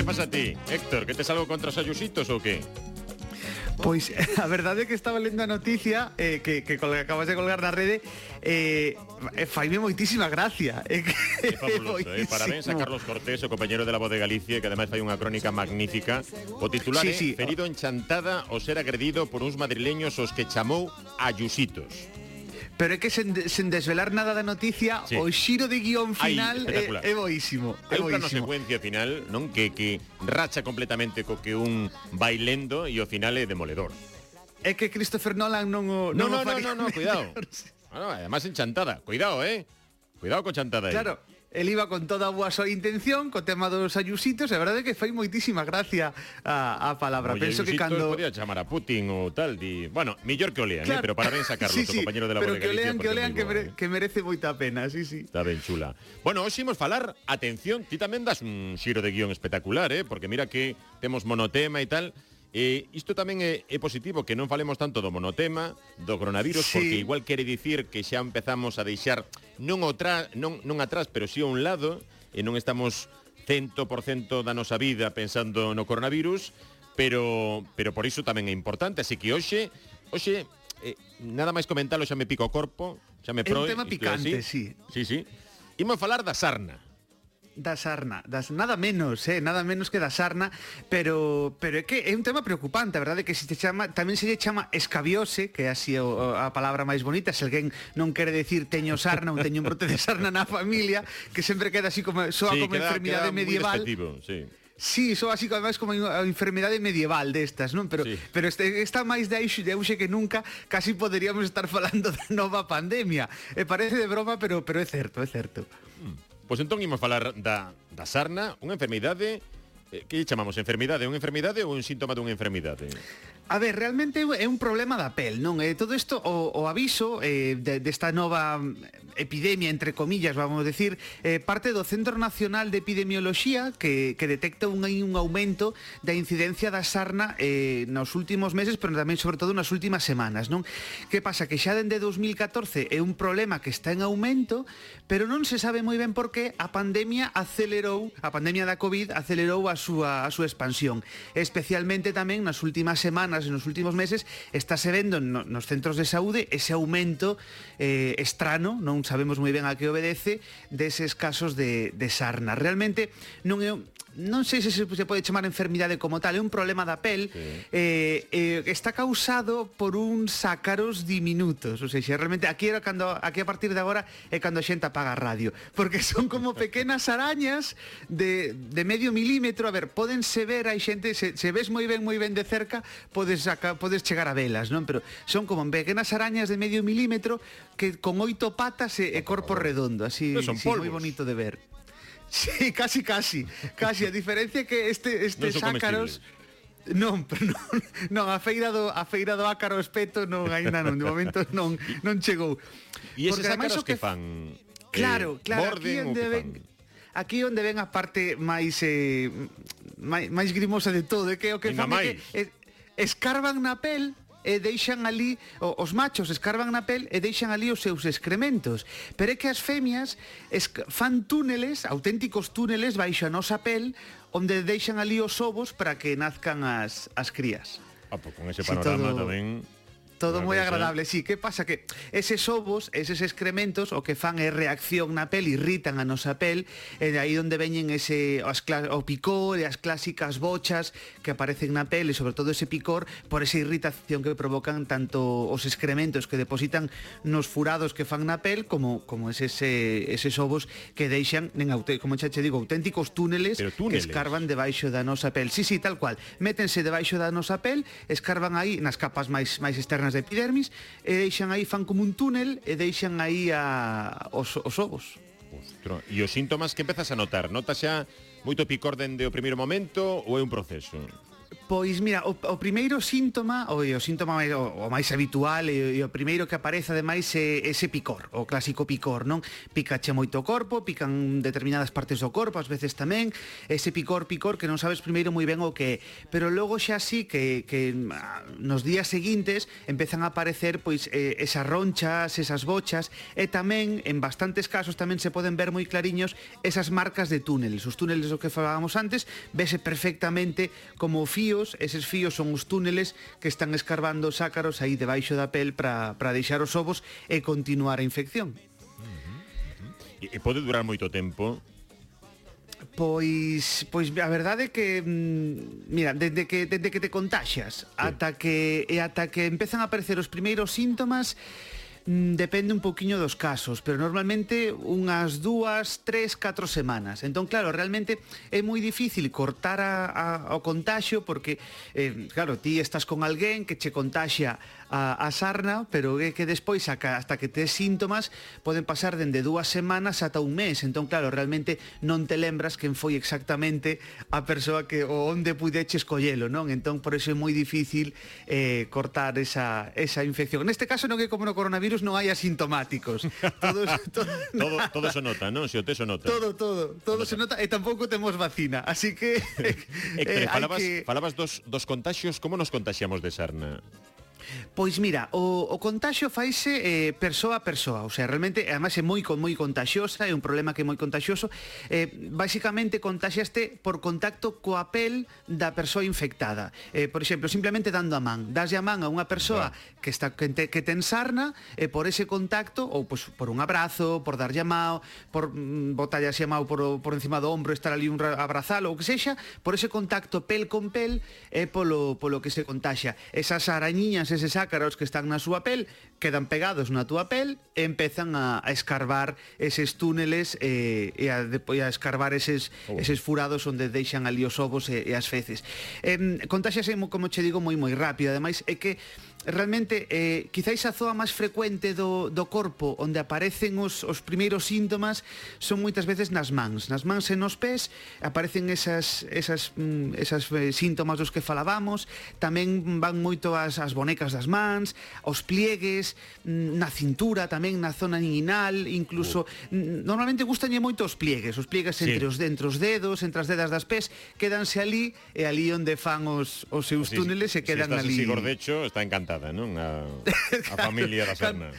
que pasa a ti? Héctor, que te salgo contra os ayusitos ou que? Pois a verdade é que estaba lendo a noticia eh, que, que, colga, acabas de colgar na rede eh, faime moitísima gracia eh, que, é fabuloso, eh, parabéns a Carlos Cortés, o compañero de la Voz de Galicia que ademais fai unha crónica magnífica o titular sí, é sí. Ferido en Chantada o ser agredido por uns madrileños os que chamou Ayusitos pero é que sen, sen desvelar nada da noticia, sí. o xiro de guión final eh, é é, é boísimo. É Hai boísimo. plano secuencia final, non? Que, que racha completamente co que un vai lendo e o final é demoledor. É que Christopher Nolan non o... Non, non, non, no, no, no, cuidado. Bueno, además en chantada. Cuidado, eh. Cuidado con chantada. Claro. El iba con toda a boa súa intención co tema dos ayusitos, e a verdade é que fai moitísima gracia a, a palabra. Oye, Penso que cando podía chamar a Putin ou tal di, bueno, millor que o lean, eh, claro. eh, pero para ben sacarlo, sí, sí, compañeiro de la Pero que o lean, que o lean, que, mere, eh. que merece moita pena, sí, sí. Está ben chula. Bueno, hoxe imos falar, atención, ti tamén das un xiro de guión espectacular, eh, porque mira que temos monotema e tal, E isto tamén é, é positivo que non falemos tanto do monotema, do coronavirus, sí. porque igual quere dicir que xa empezamos a deixar non outra, non non atrás, pero si sí a un lado, e non estamos 100% da nosa vida pensando no coronavirus, pero pero por iso tamén é importante, así que hoxe, hoxe eh, nada máis comentalo xa me pico o corpo, xa me proe. É un tema picante, así. sí. Sí, sí. Imos falar da sarna da sarna, das nada menos, eh, nada menos que da sarna, pero pero é que é un tema preocupante, a verdade que se te chama, tamén se lle chama escabiose, que é así o, a palabra máis bonita, se alguén non quere decir teño sarna ou teño un brote de sarna na familia, que sempre queda así como soa sí, como queda, enfermidade queda medieval. Sí. Sí, só así además como a enfermidade medieval destas, non? Pero sí. pero este, está máis de aixe de auxe que nunca, casi poderíamos estar falando da nova pandemia. E parece de broma, pero pero é certo, é certo. Mm. Pois entón imos falar da, da sarna, unha enfermidade eh, que chamamos enfermidade, unha enfermidade ou un síntoma dunha enfermidade? A ver, realmente é un problema da pel, non? Eh, todo isto, o, o aviso eh, de, desta nova epidemia, entre comillas, vamos a decir, eh, parte do Centro Nacional de Epidemioloxía que, que detecta un, un aumento da incidencia da sarna eh, nos últimos meses, pero tamén sobre todo nas últimas semanas, non? Que pasa? Que xa dende 2014 é un problema que está en aumento, pero non se sabe moi ben por que a pandemia acelerou, a pandemia da COVID acelerou a súa, a súa expansión, especialmente tamén nas últimas semanas semanas, nos últimos meses, estáse vendo no, nos centros de saúde ese aumento eh, estrano, non sabemos moi ben a que obedece, deses casos de, de sarna. Realmente non é non sei se se pode chamar enfermidade como tal, é un problema da pel, eh, eh, está causado por uns ácaros diminutos, ou seja, realmente aquí era cando aquí a partir de agora é cando a xente apaga a radio, porque son como pequenas arañas de, de medio milímetro, a ver, podense ver, hai xente, se, se ves moi ben, moi ben de cerca, podes, saca, podes chegar a velas, non? Pero son como pequenas arañas de medio milímetro que con oito patas e, e corpo redondo, así, son sí, moi bonito de ver. Sí, casi, casi, casi. A diferencia é que este, estes non ácaros... Non, pero non, non, a feira do, a feira do ácaro espeto non aínda non, de momento non, non chegou. E eses Porque, ácaros que, que fan... Claro, eh, claro, aquí onde ven, aquí onde ven a parte máis eh, máis, máis grimosa de todo, é que o que fan é que es, escarban na pel e deixan ali os machos escarban na pel e deixan ali os seus excrementos. Pero é que as femias fan túneles, auténticos túneles baixo a nosa pel onde deixan ali os ovos para que nazcan as as crías. Ah, pues con ese panorama si todo... tamén Todo moi agradable, sí. Que pasa que eses ovos, eses excrementos, o que fan é reacción na pel, irritan a nosa pel, e aí onde veñen ese as o picor e as clásicas bochas que aparecen na pel, e sobre todo ese picor por esa irritación que provocan tanto os excrementos que depositan nos furados que fan na pel como como eses, eses ovos que deixan, en, como xa che digo, auténticos túneles, túneles. que escarban debaixo da nosa pel. Sí, sí, tal cual. Métense debaixo da nosa pel, escarban aí nas capas máis máis externas zonas de epidermis e deixan aí, fan como un túnel e deixan aí a, os, os ovos. Ostro, e os síntomas que empezas a notar? Nota xa moito picor dende o primeiro momento ou é un proceso? Pois mira, o, o primeiro síntoma, o, o síntoma máis, o, o máis habitual e, e o primeiro que aparece ademais é ese picor, o clásico picor, non? Picache moito o corpo, pican determinadas partes do corpo, ás veces tamén, ese picor, picor que non sabes primeiro moi ben o que é, pero logo xa sí que, que ah, nos días seguintes empezan a aparecer pois eh, esas ronchas, esas bochas e tamén en bastantes casos tamén se poden ver moi clariños esas marcas de túneles, os túneles do que falábamos antes, vese perfectamente como fío fíos, eses fíos son os túneles que están escarbando os ácaros aí debaixo da pel para deixar os ovos e continuar a infección. E, e pode durar moito tempo Pois, pois a verdade é que mm, mira, desde que desde que te contaxias sí. ata que e ata que empezan a aparecer os primeiros síntomas Mm, depende un poquinho dos casos, pero normalmente unhas dúas, tres, catro semanas. Entón, claro, realmente é moi difícil cortar a, a, o contagio porque, eh, claro, ti estás con alguén que che contaxia a, a sarna, pero é que despois hasta que tes síntomas poden pasar dende dúas semanas ata un mes. Entón, claro, realmente non te lembras quen foi exactamente a persoa que o onde pudeche escollelo, non? Entón, por iso é moi difícil eh, cortar esa, esa infección. Neste caso non é como no coronavirus, virus non hai asintomáticos. Todos, todo, todo, todo se nota, non? Se o te se nota. Todo, todo. Todo se nota e tampouco temos vacina. Así que... eh, eh, falabas, que... falabas dos, dos contagios. Como nos contaxiamos de sarna? Pois mira, o, o contagio faise eh, persoa a persoa, o sea, realmente, además é moi moi contagiosa, é un problema que é moi contagioso. Eh, basicamente contagiaste por contacto coa pel da persoa infectada. Eh, por exemplo, simplemente dando a man, das a man a unha persoa claro. que está que, te, que ten sarna eh, por ese contacto ou pues, por un abrazo, por dar llamado, por mm, botarlle así a mao por, por encima do ombro, estar ali un abrazalo ou que sexa, por ese contacto pel con pel é eh, polo polo que se contagia. Esas arañiñas, eses ácaros que están na súa pel quedan pegados na túa pel e empezan a, a escarbar eses túneles e, e, a, e a escarbar eses, oh. eses furados onde deixan ali os ovos e, e as feces. Eh, contaxase, como che digo, moi moi rápido. Ademais, é que realmente eh, quizáis a zoa máis frecuente do, do corpo onde aparecen os, os primeiros síntomas son moitas veces nas mans nas mans e nos pés aparecen esas, esas, mm, esas eh, síntomas dos que falábamos tamén van moito as, as bonecas das mans os pliegues mm, na cintura tamén na zona inguinal incluso uh. Normalmente gustanlle moito os pliegues os pliegues sí. entre os dentro os dedos entre as dedas das pés quedanse ali e ali onde fan os, os seus túneles se quedan si ali si gordecho está encantado inventada, non? A, a familia da Serna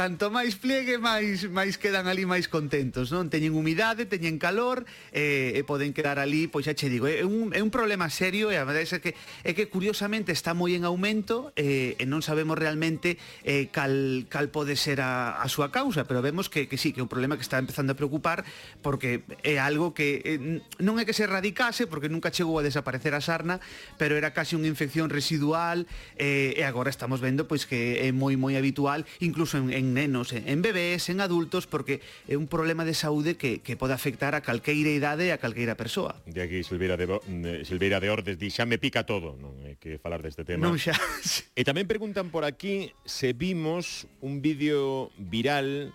canto máis pliegue, máis máis quedan ali máis contentos, non? Teñen humidade, teñen calor, e, eh, e poden quedar ali, pois xa che digo, é un, é un problema serio e a verdade é que é que curiosamente está moi en aumento eh, e non sabemos realmente eh, cal, cal pode ser a, a súa causa, pero vemos que, que sí, que é un problema que está empezando a preocupar porque é algo que eh, non é que se erradicase porque nunca chegou a desaparecer a sarna, pero era casi unha infección residual eh, e agora estamos vendo pois que é moi moi habitual incluso en, en nenos, en bebés, en adultos, porque é un problema de saúde que, que pode afectar a calqueira idade e a calqueira persoa. De aquí Silveira de, eh, Silveira de Ordes di xa me pica todo, non hai que falar deste tema. Non xa. E tamén preguntan por aquí se vimos un vídeo viral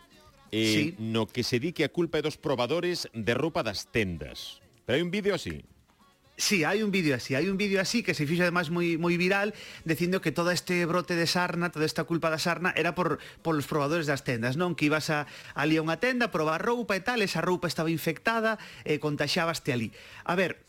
eh, sí. no que se di que a culpa é dos probadores de roupa das tendas. Pero hai un vídeo así. Sí, hai un vídeo así, hai un vídeo así que se fixo además moi moi viral dicindo que todo este brote de sarna, toda esta culpa da sarna era por por os probadores das tendas, non? Que ibas a ali a unha tenda, probar roupa e tal, esa roupa estaba infectada e eh, contaxabaste ali. A ver,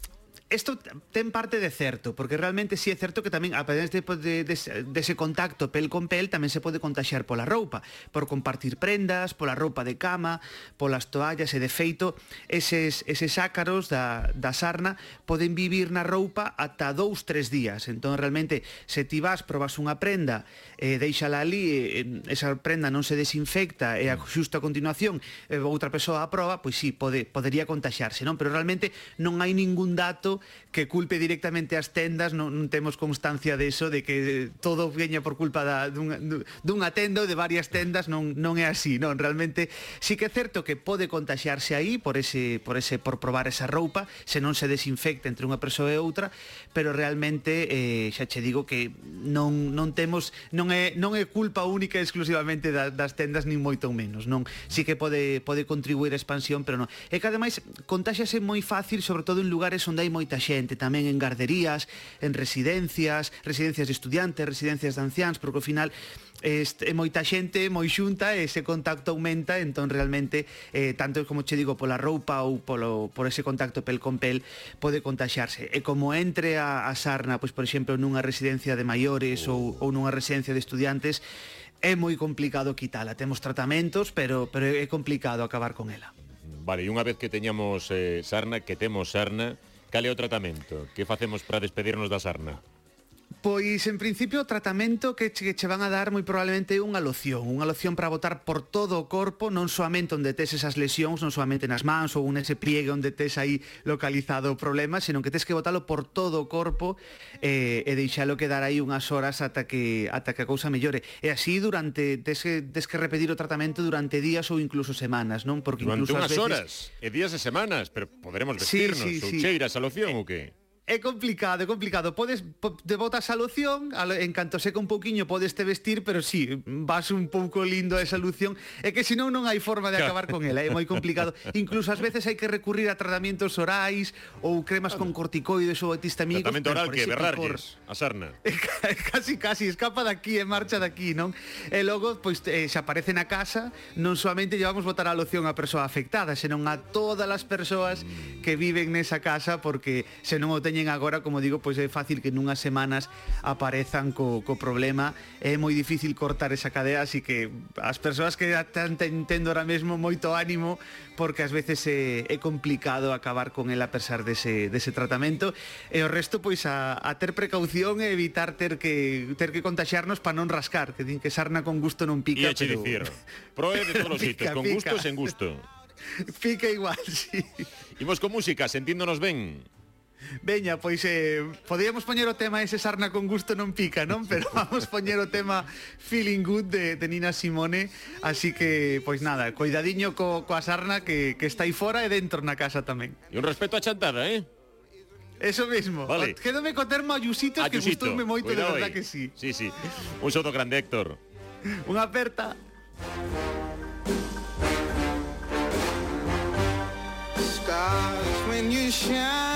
Isto ten parte de certo, porque realmente si sí é certo que tamén, a partir de, de, de de contacto pel con pel, tamén se pode contaxar pola roupa, por compartir prendas, pola roupa de cama, polas toallas, e de feito, eses, eses ácaros da, da sarna poden vivir na roupa ata dous, tres días. Entón, realmente, se ti vas, probas unha prenda, eh, deixala ali, eh, esa prenda non se desinfecta, e eh, xusto a continuación, eh, outra persoa a proba, pois sí, pode, podería contaxarse, non? Pero realmente non hai ningún dato que culpe directamente as tendas, non, non temos constancia de iso, de que todo veña por culpa da, dunha, dunha tenda ou de varias tendas, non, non é así, non, realmente sí que é certo que pode contaxiarse aí por ese, por ese por probar esa roupa, se non se desinfecta entre unha persoa e outra, pero realmente eh, xa che digo que non, non temos, non é, non é culpa única e exclusivamente da, das tendas, nin moito menos, non, sí que pode, pode contribuir a expansión, pero non. E que ademais contaxiase moi fácil, sobre todo en lugares onde hai moi moita xente, tamén en garderías, en residencias, residencias de estudiantes, residencias de anciáns, porque ao final este, moita xente moi xunta e ese contacto aumenta, entón realmente eh, tanto como che digo pola roupa ou polo, por ese contacto pel con pel pode contaxarse. E como entre a, a sarna, pois por exemplo, nunha residencia de maiores ou, ou nunha residencia de estudiantes, é moi complicado quitala. Temos tratamentos, pero pero é complicado acabar con ela. Vale, e unha vez que teñamos eh, sarna, que temos sarna, Cal é o tratamento? Que facemos para despedirnos da sarna? Pois en principio o tratamento que che, que che van a dar moi probablemente unha loción, unha loción para botar por todo o corpo, non soamente onde tes esas lesións, non soamente nas mans ou un ese pliegue onde tes aí localizado o problema, senón que tes que botalo por todo o corpo eh, e deixalo quedar aí unhas horas ata que ata que a cousa mellore. E así durante tes que, tes que repetir o tratamento durante días ou incluso semanas, non? Porque durante incluso unhas veces... horas, e días e semanas, pero poderemos vestirnos sí, sí, ou cheiras a loción eh, ou que? É complicado, é complicado. Podes te botas a loción, en canto seca un pouquiño podes te vestir, pero si sí, vas un pouco lindo a esa loción, é que senón non hai forma de acabar con ela, é moi complicado. Incluso ás veces hai que recurrir a tratamentos orais ou cremas con corticoides ou antihistamínicos. Tratamento oral que berrarlles por... a sarna. casi casi escapa daqui e marcha daqui, non? E logo pois eh, se aparece na casa, non soamente llevamos botar a loción a persoa afectada, senón a todas as persoas mm. que viven nesa casa porque se non o teñen teñen agora, como digo, pois é fácil que nunhas semanas aparezan co, co problema. É moi difícil cortar esa cadea, así que as persoas que están tendo ahora mesmo moito ánimo, porque ás veces é, é complicado acabar con ela a pesar dese, dese tratamento. E o resto, pois, a, a ter precaución e evitar ter que, ter que contaxarnos para non rascar, que din que sarna con gusto non pica, e pero... Dicir, proe de todos os sitios, con gusto pica. sen gusto. Fica igual, sí. Imos con música, sentíndonos ben. Veña, pois eh, podíamos poñer o tema ese sarna con gusto non pica, non? Pero vamos poñer o tema Feeling Good de, de Nina Simone Así que, pois nada, coidadiño co, coa sarna que, que está aí fora e dentro na casa tamén E un respeto a chantada, eh? Eso mismo. Vale. Quédame co termo ayusitos Ayusito. que gustoume moito, Cuidado de verdad aí. que sí. Sí, sí. Un soto grande, Héctor. Unha aperta. Stars when you shine